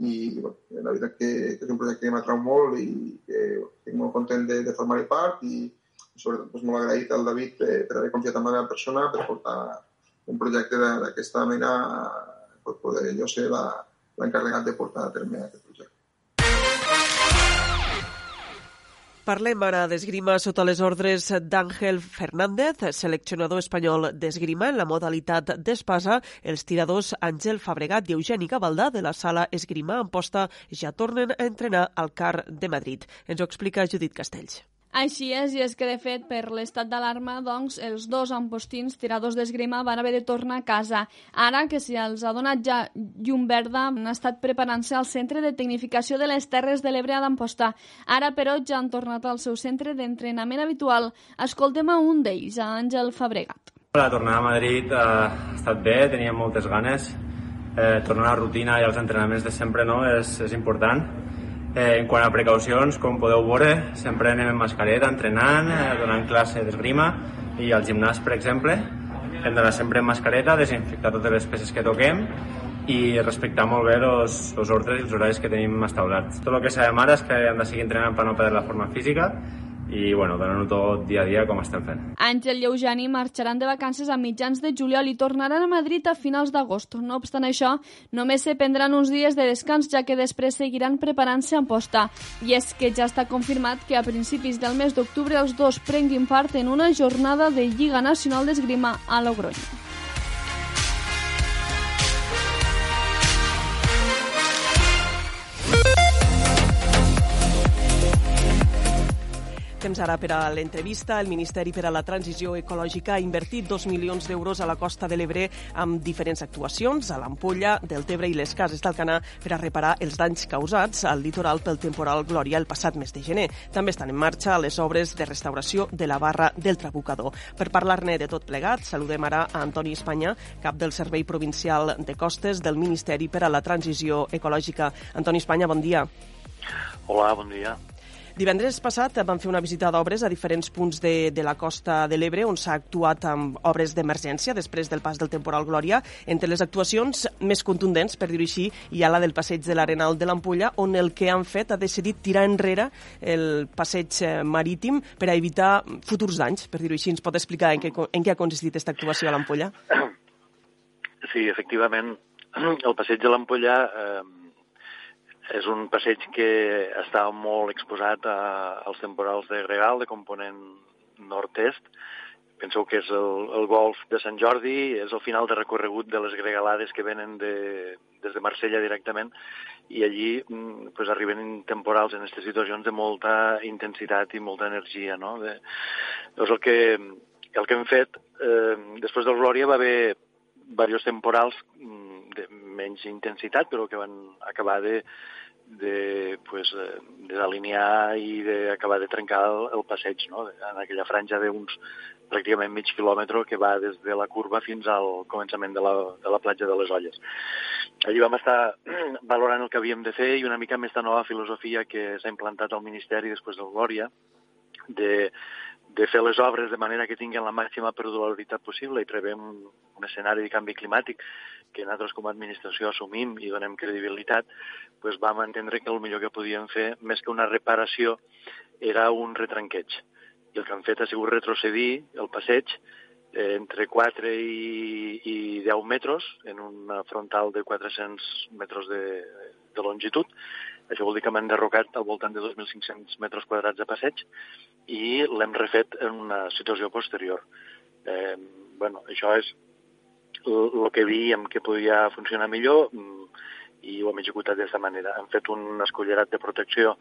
i, bueno, la veritat que, que és un projecte que m'atrau molt i que estic molt content de, de formar-hi part i sobretot doncs, molt agraït al David per, per haver confiat en la meva persona per portar un projecte d'aquesta mena per poder jo ser la, l'encarregat de portar a terme aquest projecte. Parlem ara d'esgrima sota les ordres d'Àngel Fernández, seleccionador espanyol d'esgrima en la modalitat d'espasa. Els tiradors Àngel Fabregat i Eugeni Gavaldà de la sala Esgrima Amposta ja tornen a entrenar al CAR de Madrid. Ens ho explica Judit Castells. Així és, i és que, de fet, per l'estat d'alarma, doncs, els dos ampostins tiradors d'esgrima van haver de tornar a casa. Ara que si els ha donat ja llum verda, han estat preparant-se al Centre de Tecnificació de les Terres de l'Ebre d'Amposta. Ara, però, ja han tornat al seu centre d'entrenament habitual. Escoltem a un d'ells, a Àngel Fabregat. La tornada a Madrid ha estat bé, teníem moltes ganes. Eh, tornar a la rutina i als entrenaments de sempre no, és, és important Eh, en quant a precaucions, com podeu veure, sempre anem amb mascareta, entrenant, eh, donant classe d'esgrima i al gimnàs, per exemple, hem d'anar sempre amb mascareta, desinfectar totes les peces que toquem i respectar molt bé els ordres i els horaris que tenim establerts. Tot el que sabem ara és que hem de seguir entrenant per no perdre la forma física i bueno, donant-ho tot dia a dia com estem fent. Àngel i Eugeni marxaran de vacances a mitjans de juliol i tornaran a Madrid a finals d'agost. No obstant això, només se prendran uns dies de descans, ja que després seguiran preparant-se en posta. I és que ja està confirmat que a principis del mes d'octubre els dos prenguin part en una jornada de Lliga Nacional d'Esgrima a Logroño. Temps ara per a l'entrevista. El Ministeri per a la Transició Ecològica ha invertit dos milions d'euros a la costa de l'Ebre amb diferents actuacions a l'Ampolla, del Tebre i les Cases d'Alcanar per a reparar els danys causats al litoral pel temporal Glòria el passat mes de gener. També estan en marxa les obres de restauració de la barra del Trabucador. Per parlar-ne de tot plegat, saludem ara a Antoni Espanya, cap del Servei Provincial de Costes del Ministeri per a la Transició Ecològica. Antoni Espanya, bon dia. Hola, bon dia. Divendres passat vam fer una visita d'obres a diferents punts de, de la costa de l'Ebre on s'ha actuat amb obres d'emergència després del pas del temporal Glòria. Entre les actuacions més contundents, per dir-ho així, hi ha la del passeig de l'Arenal de l'Ampolla, on el que han fet ha decidit tirar enrere el passeig eh, marítim per a evitar futurs danys, per dir-ho així. Ens pot explicar en què, en què ha consistit aquesta actuació a l'Ampolla? Sí, efectivament, el passeig de l'Ampolla eh, és un passeig que està molt exposat a, als temporals de gregal, de component nord-est. Penseu que és el, el golf de Sant Jordi, és el final de recorregut de les gregalades que venen de, des de Marsella directament, i allí mm, pues, arriben temporals en aquestes situacions de molta intensitat i molta energia. No? De, doncs el que, el que hem fet, eh, després del Glòria va haver diversos temporals mm, menys intensitat, però que van acabar de, de pues, eh, desalinear i d'acabar de trencar el, el passeig, no? en aquella franja d'uns pràcticament mig quilòmetre que va des de la curva fins al començament de la, de la platja de les Olles. Allí vam estar valorant el que havíem de fer i una mica amb aquesta nova filosofia que s'ha implantat al Ministeri després del Glòria, de, de fer les obres de manera que tinguin la màxima perdurabilitat possible i prevem un escenari de canvi climàtic que nosaltres com a administració assumim i donem credibilitat, doncs vam entendre que el millor que podíem fer, més que una reparació, era un retranqueig. I el que han fet ha sigut retrocedir el passeig eh, entre 4 i, i 10 metres en una frontal de 400 metres de, de longitud. Això vol dir que m'han derrocat al voltant de 2.500 metres quadrats de passeig i l'hem refet en una situació posterior. Eh, bueno, això és el que víem que podia funcionar millor mm, i ho hem executat d'aquesta manera. Hem fet un escollerat de protecció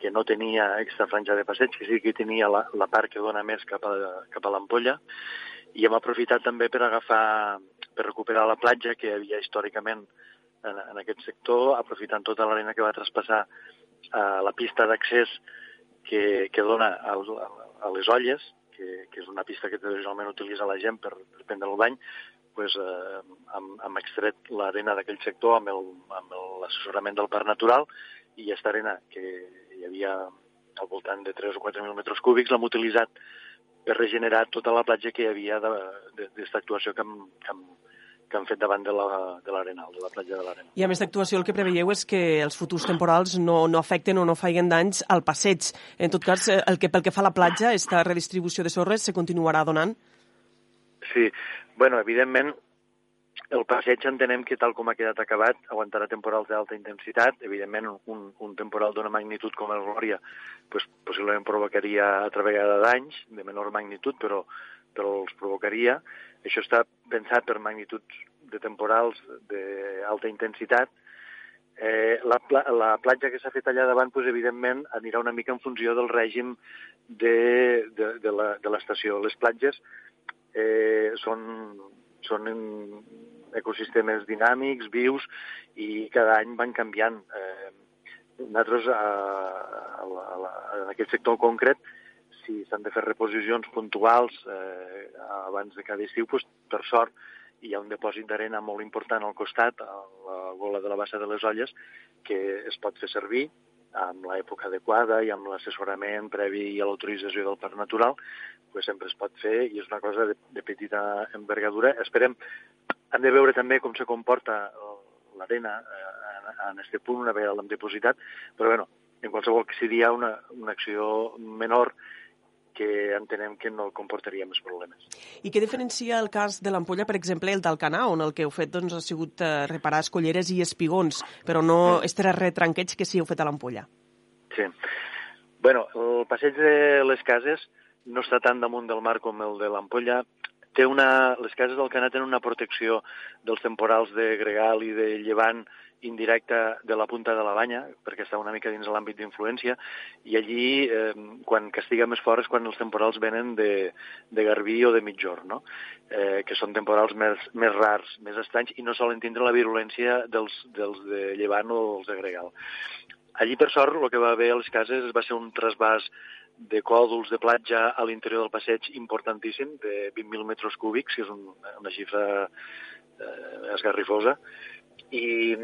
que no tenia extra franja de passeig, que sí que tenia la, la part que dona més cap a, cap a l'ampolla, i hem aprofitat també per agafar, per recuperar la platja que hi havia històricament en, en aquest sector, aprofitant tota l'arena que va traspassar a la pista d'accés que, que dona a, a les olles, que, que és una pista que tradicionalment utilitza la gent per, per prendre el bany, pues, eh, hem, hem extret l'arena d'aquell sector amb l'assessorament del Parc Natural i aquesta arena que hi havia al voltant de 3 o 4 mil metres cúbics l'hem utilitzat per regenerar tota la platja que hi havia d'aquesta actuació que hem, que hem, que han fet davant de l'Arenal, la, de, de la platja de l'Arenal. I a més d'actuació el que preveieu és que els futurs temporals no, no afecten o no feien danys al passeig. En tot cas, eh, el que, pel que fa a la platja, aquesta redistribució de sorres se continuarà donant? Sí, bueno, evidentment, el passeig entenem que tal com ha quedat acabat aguantarà temporals d'alta intensitat. Evidentment, un, un temporal d'una magnitud com el Glòria pues, possiblement provocaria altra vegada danys de menor magnitud, però, però els provocaria. Això està pensat per magnituds de temporals d'alta intensitat. Eh, la, la platja que s'ha fet allà davant, pues, evidentment, anirà una mica en funció del règim de, de, de l'estació. Les platges eh, són, són ecosistemes dinàmics, vius, i cada any van canviant. Eh, nosaltres, a, a, a, en aquest sector concret, si s'han de fer reposicions puntuals eh, abans de cada estiu, doncs, per sort, hi ha un depòsit d'arena molt important al costat, a la gola de la bassa de les olles, que es pot fer servir amb l'època adequada i amb l'assessorament previ i a l'autorització del Parc Natural, pues sempre es pot fer i és una cosa de, de petita envergadura. Esperem, hem de veure també com se comporta l'arena eh, en, en aquest punt una vegada l'hem depositat, però bueno, en qualsevol que seria una, una acció menor que entenem que no comportaria més problemes. I què diferencia el cas de l'ampolla, per exemple, el d'Alcanar, on el que heu fet doncs, ha sigut eh, reparar escolleres i espigons, però no mm. estres retranqueig que sí heu fet a l'ampolla? Sí. bueno, el passeig de les cases no està tan damunt del mar com el de l'ampolla. Té una, les cases del Canà tenen una protecció dels temporals de gregal i de llevant indirecta de la punta de la banya, perquè està una mica dins l'àmbit d'influència, i allí, eh, quan castiga més fort és quan els temporals venen de, de Garbí o de Mitjor, no? eh, que són temporals més, més rars, més estranys, i no solen tindre la virulència dels, dels de Llevant o dels de Gregal. Allí, per sort, el que va haver a les cases va ser un trasbàs de còdols de platja a l'interior del passeig importantíssim, de 20.000 metres cúbics, que és un, una xifra eh, esgarrifosa, i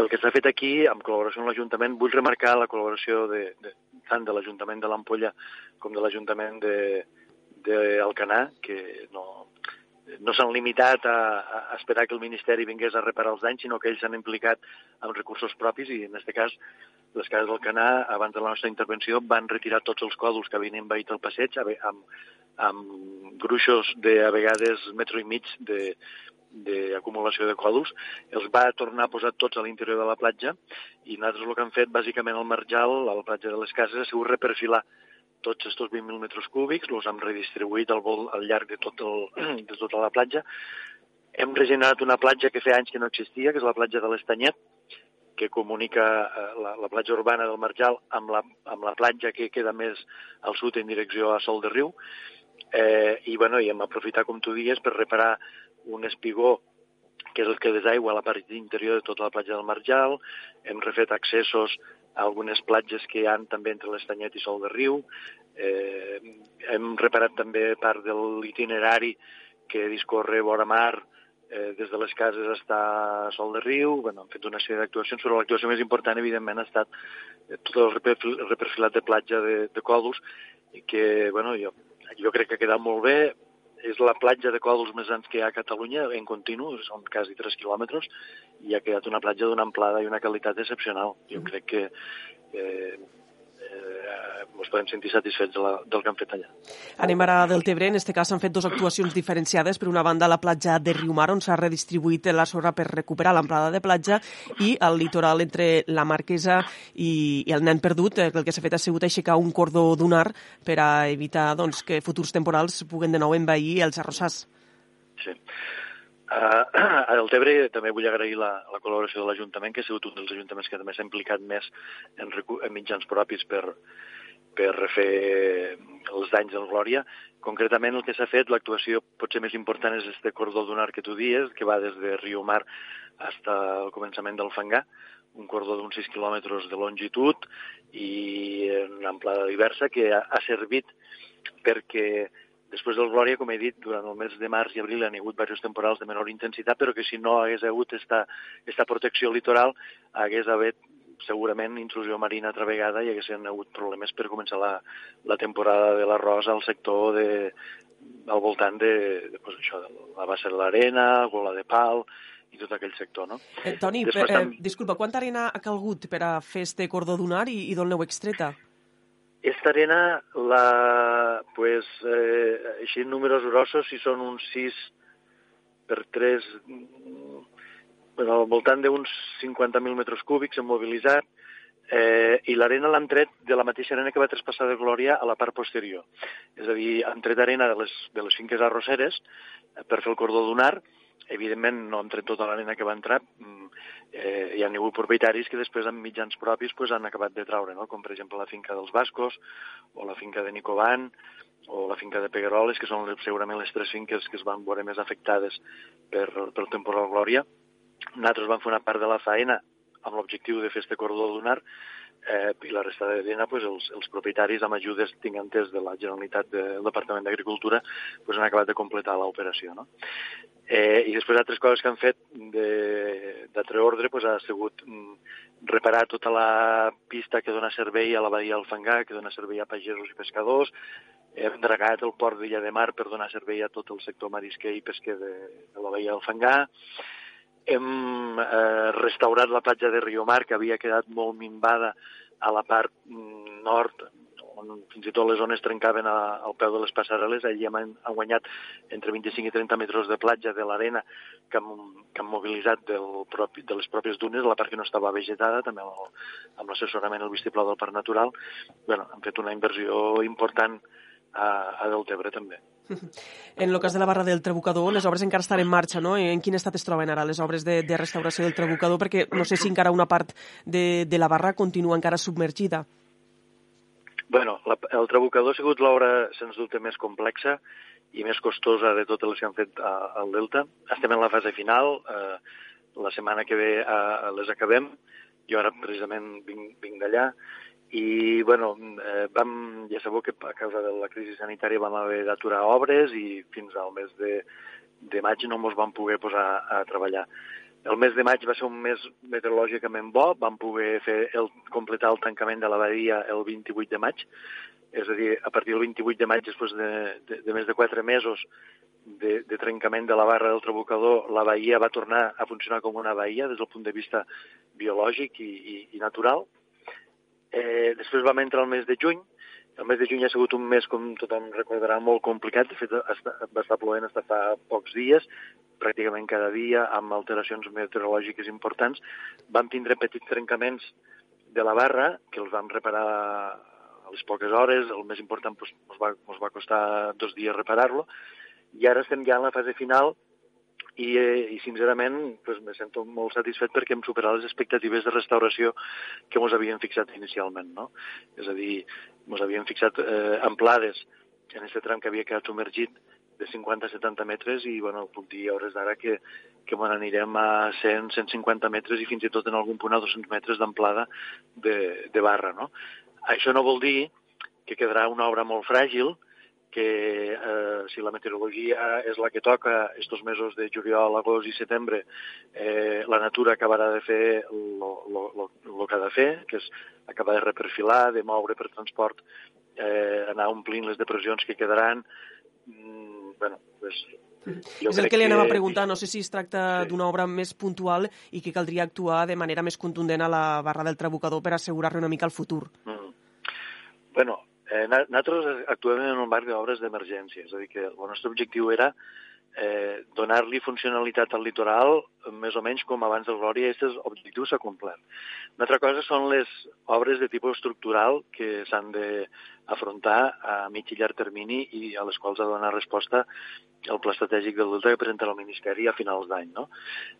el que s'ha fet aquí, en col·laboració amb l'Ajuntament, vull remarcar la col·laboració de, de, tant de l'Ajuntament de l'Ampolla com de l'Ajuntament d'Alcanar, que no, no s'han limitat a, a esperar que el Ministeri vingués a reparar els danys, sinó que ells s'han implicat amb recursos propis i, en aquest cas, les cases del Canà, abans de la nostra intervenció, van retirar tots els còdols que havien envaït el passeig amb, amb gruixos de, a vegades, metro i mig de, d'acumulació de còdols, els va tornar a posar tots a l'interior de la platja i nosaltres el que hem fet, bàsicament, al marjal, a la platja de les cases, ha sigut reperfilar tots aquests 20.000 metres cúbics, els hem redistribuït al, vol, al llarg de, tot el, de tota la platja. Hem regenerat una platja que feia anys que no existia, que és la platja de l'Estanyet, que comunica eh, la, la platja urbana del Marjal amb la, amb la platja que queda més al sud en direcció a Sol de Riu. Eh, I, bueno, i hem aprofitat, com tu dies, per reparar un espigó que és el que desaigua la part interior de tota la platja del Marjal. Hem refet accessos a algunes platges que hi han també entre l'Estanyet i Sol de Riu. Eh, hem reparat també part de l'itinerari que discorre vora mar eh, des de les cases està a Sol de Riu, bueno, hem fet una sèrie d'actuacions, però l'actuació més important, evidentment, ha estat eh, tot el reperfilat de platja de, de còdols, que, bueno, jo, jo crec que ha quedat molt bé, és la platja de còdols més grans que hi ha a Catalunya, en continu, són quasi 3 quilòmetres, i ha quedat una platja d'una amplada i una qualitat excepcional. Jo crec que eh, eh, ens podem sentir satisfets de la, del que han fet allà. Anem ara del Tebre. En aquest cas s'han fet dues actuacions diferenciades. Per una banda, a la platja de Riumar, on s'ha redistribuït la sorra per recuperar l'amplada de platja, i al litoral entre la Marquesa i, i el Nen Perdut, eh, el que s'ha fet ha sigut aixecar un cordó dunar per a evitar doncs, que futurs temporals puguen de nou envair els arrossars. Sí. Uh, al Tebre també vull agrair la, la col·laboració de l'Ajuntament, que ha sigut un dels ajuntaments que també s'ha implicat més en, en mitjans propis per, per refer els danys del Glòria. Concretament el que s'ha fet, l'actuació potser més important és este cordó dunar que tu dies, que va des de Riu Mar fins al començament del Fangar, un cordó d'uns 6 quilòmetres de longitud i en amplada diversa que ha, ha servit perquè Després del Glòria, com he dit, durant el mes de març i abril han hagut diversos temporals de menor intensitat, però que si no hagués hagut esta, esta protecció litoral, hagués hagut segurament intrusió marina altra vegada i haguessin hagut problemes per començar la, la temporada de l'arròs al sector de, al voltant de, de pues això, de la base de l'arena, gola de pal i tot aquell sector, no? Eh, Toni, Després, eh, eh, disculpa, quanta arena ha calgut per a fer este cordó dunar i, i d'on l'heu extreta? Esta arena, la, pues, eh, així en números grossos, si són uns 6 per 3, bueno, al voltant d'uns 50.000 metres cúbics hem mobilitzat, eh, i l'arena l'han tret de la mateixa arena que va traspassar de Glòria a la part posterior. És a dir, han tret arena de les, de les finques arrosseres eh, per fer el cordó dunar, evidentment no hem tret tota l'arena que va entrar, mm, eh, hi ha hagut propietaris que després amb mitjans propis pues, han acabat de traure, no? com per exemple la finca dels Bascos o la finca de Nicoban o la finca de Pegueroles, que són segurament les tres finques que es van veure més afectades per, per temporal Glòria. Nosaltres vam fer una part de la faena amb l'objectiu de fer este cordó lunar eh, i la resta de l'arena pues, els, els propietaris amb ajudes tingantes de la Generalitat del Departament d'Agricultura pues, han acabat de completar l'operació. No? Eh, I després altres coses que han fet d'altre ordre pues, ha sigut mm, reparar tota la pista que dona servei a la Badia del Fangar, que dona servei a pagesos i pescadors, hem dragat el port d'Illa de Mar per donar servei a tot el sector marisquer i pesquer de, de la Badia del Fangar, hem eh, restaurat la platja de Riomar, que havia quedat molt minvada a la part mm, nord, on fins i tot les zones trencaven a, al peu de les passarel·les. Allí hem, hem guanyat entre 25 i 30 metres de platja de l'arena que, que hem mobilitzat del propi, de les pròpies dunes, la part que no estava vegetada, també amb, amb l'assessorament al vistiplau del Parc Natural. bueno, hem fet una inversió important a, a Deltebre també. En el cas de la barra del Trabucador, les obres encara estan en marxa, no? En quin estat es troben ara les obres de, de restauració del Trabucador? Perquè no sé si encara una part de, de la barra continua encara submergida. Bueno, la, el Trabucador ha sigut l'obra, sens dubte, més complexa i més costosa de totes les que han fet al Delta. Estem en la fase final, eh, la setmana que ve eh, les acabem. Jo ara precisament vinc, vinc d'allà i bueno, eh, vam, ja sabeu que a causa de la crisi sanitària vam haver d'aturar obres i fins al mes de, de maig no ens vam poder posar a treballar. El mes de maig va ser un mes meteorològicament bo, vam poder fer el, completar el tancament de la badia el 28 de maig, és a dir, a partir del 28 de maig, després de, de, de més de quatre mesos de, de trencament de la barra del trabucador, la bahia va tornar a funcionar com una bahia des del punt de vista biològic i, i, i natural. Eh, després vam entrar al mes de juny, el mes de juny ha sigut un mes, com tothom recordarà, molt complicat. De fet, va estar plovent fa pocs dies, pràcticament cada dia, amb alteracions meteorològiques importants. Vam tindre petits trencaments de la barra, que els vam reparar a les poques hores. El més important doncs, ens, va, ens va costar dos dies reparar-lo. I ara estem ja en la fase final i, eh, i sincerament pues, me sento molt satisfet perquè hem superat les expectatives de restauració que ens havíem fixat inicialment. No? És a dir, ens havíem fixat eh, amplades en aquest tram que havia quedat submergit de 50 a 70 metres i bueno, puc dir a hores d'ara que, que bueno, anirem a 100, 150 metres i fins i tot en algun punt a 200 metres d'amplada de, de barra. No? Això no vol dir que quedarà una obra molt fràgil, que eh, si la meteorologia és la que toca estos mesos de juliol, agost i setembre, eh, la natura acabarà de fer el que ha de fer, que és acabar de reperfilar, de moure per transport, eh, anar omplint les depressions que quedaran. Mm, bueno, pues, jo és el que li anava a preguntar, no sé si es tracta sí. d'una obra més puntual i que caldria actuar de manera més contundent a la barra del trabucador per assegurar-ne una mica el futur. Mm. Bueno, Eh, nosaltres actuem en un marc d'obres d'emergència, és a dir, que el nostre objectiu era eh, donar-li funcionalitat al litoral més o menys com abans del Glòria aquest objectiu s'ha complert. Una altra cosa són les obres de tipus estructural que s'han d'afrontar a mig i llarg termini i a les quals ha de donar resposta el pla estratègic del Delta que presenta el Ministeri a finals d'any. No?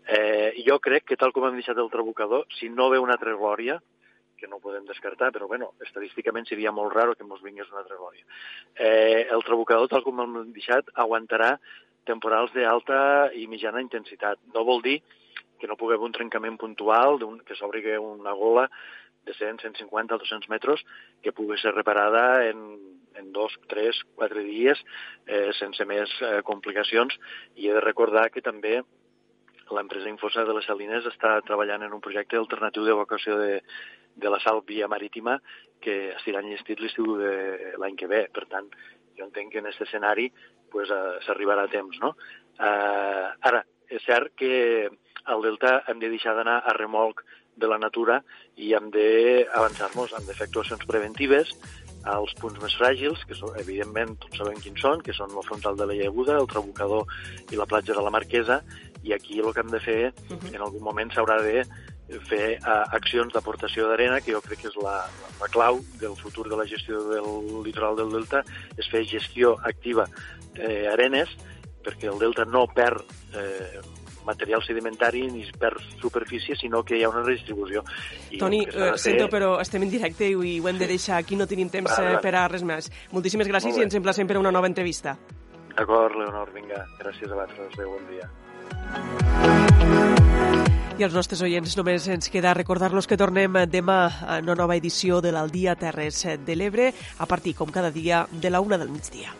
Eh, jo crec que tal com hem deixat el trabucador, si no ve una altra Glòria, que no ho podem descartar, però bueno, estadísticament seria molt raro que ens vingués una altra glòria. Eh, el trabucador, tal com hem deixat, aguantarà temporals d'alta i mitjana intensitat. No vol dir que no pugui haver un trencament puntual, que s'obri una gola de 100, 150, 200 metres, que pugui ser reparada en, en dos, tres, quatre dies, eh, sense més eh, complicacions. I he de recordar que també l'empresa Infosa de les Salines està treballant en un projecte alternatiu d'evacuació de, de la sal via marítima que estirà enllestit l'estiu de l'any que ve. Per tant, jo entenc que en aquest escenari pues, uh, s'arribarà a temps. No? Uh, ara, és cert que al Delta hem de deixar d'anar a remolc de la natura i hem d'avançar-nos, hem de fer actuacions preventives als punts més fràgils, que són, evidentment tots sabem quins són, que són el frontal de la Llaguda, el Trabucador i la platja de la Marquesa, i aquí el que hem de fer, uh -huh. en algun moment s'haurà de fer uh, accions d'aportació d'arena, que jo crec que és la, la clau del futur de la gestió del litoral del Delta, és fer gestió activa d'arenes, eh, perquè el Delta no perd eh, material sedimentari ni per superfície, sinó que hi ha una redistribució. I Toni, eh, sento, però estem en directe i ho hem de deixar aquí, no tenim temps vale, vale. per a res més. Moltíssimes gràcies i ens emplacem per a una nova entrevista. D'acord, Leonor, vinga. Gràcies a vosaltres. Adéu, bon dia. I als nostres oients només ens queda recordar-los que tornem demà a una nova edició de l'Aldia Terres de l'Ebre a partir, com cada dia, de la una del migdia.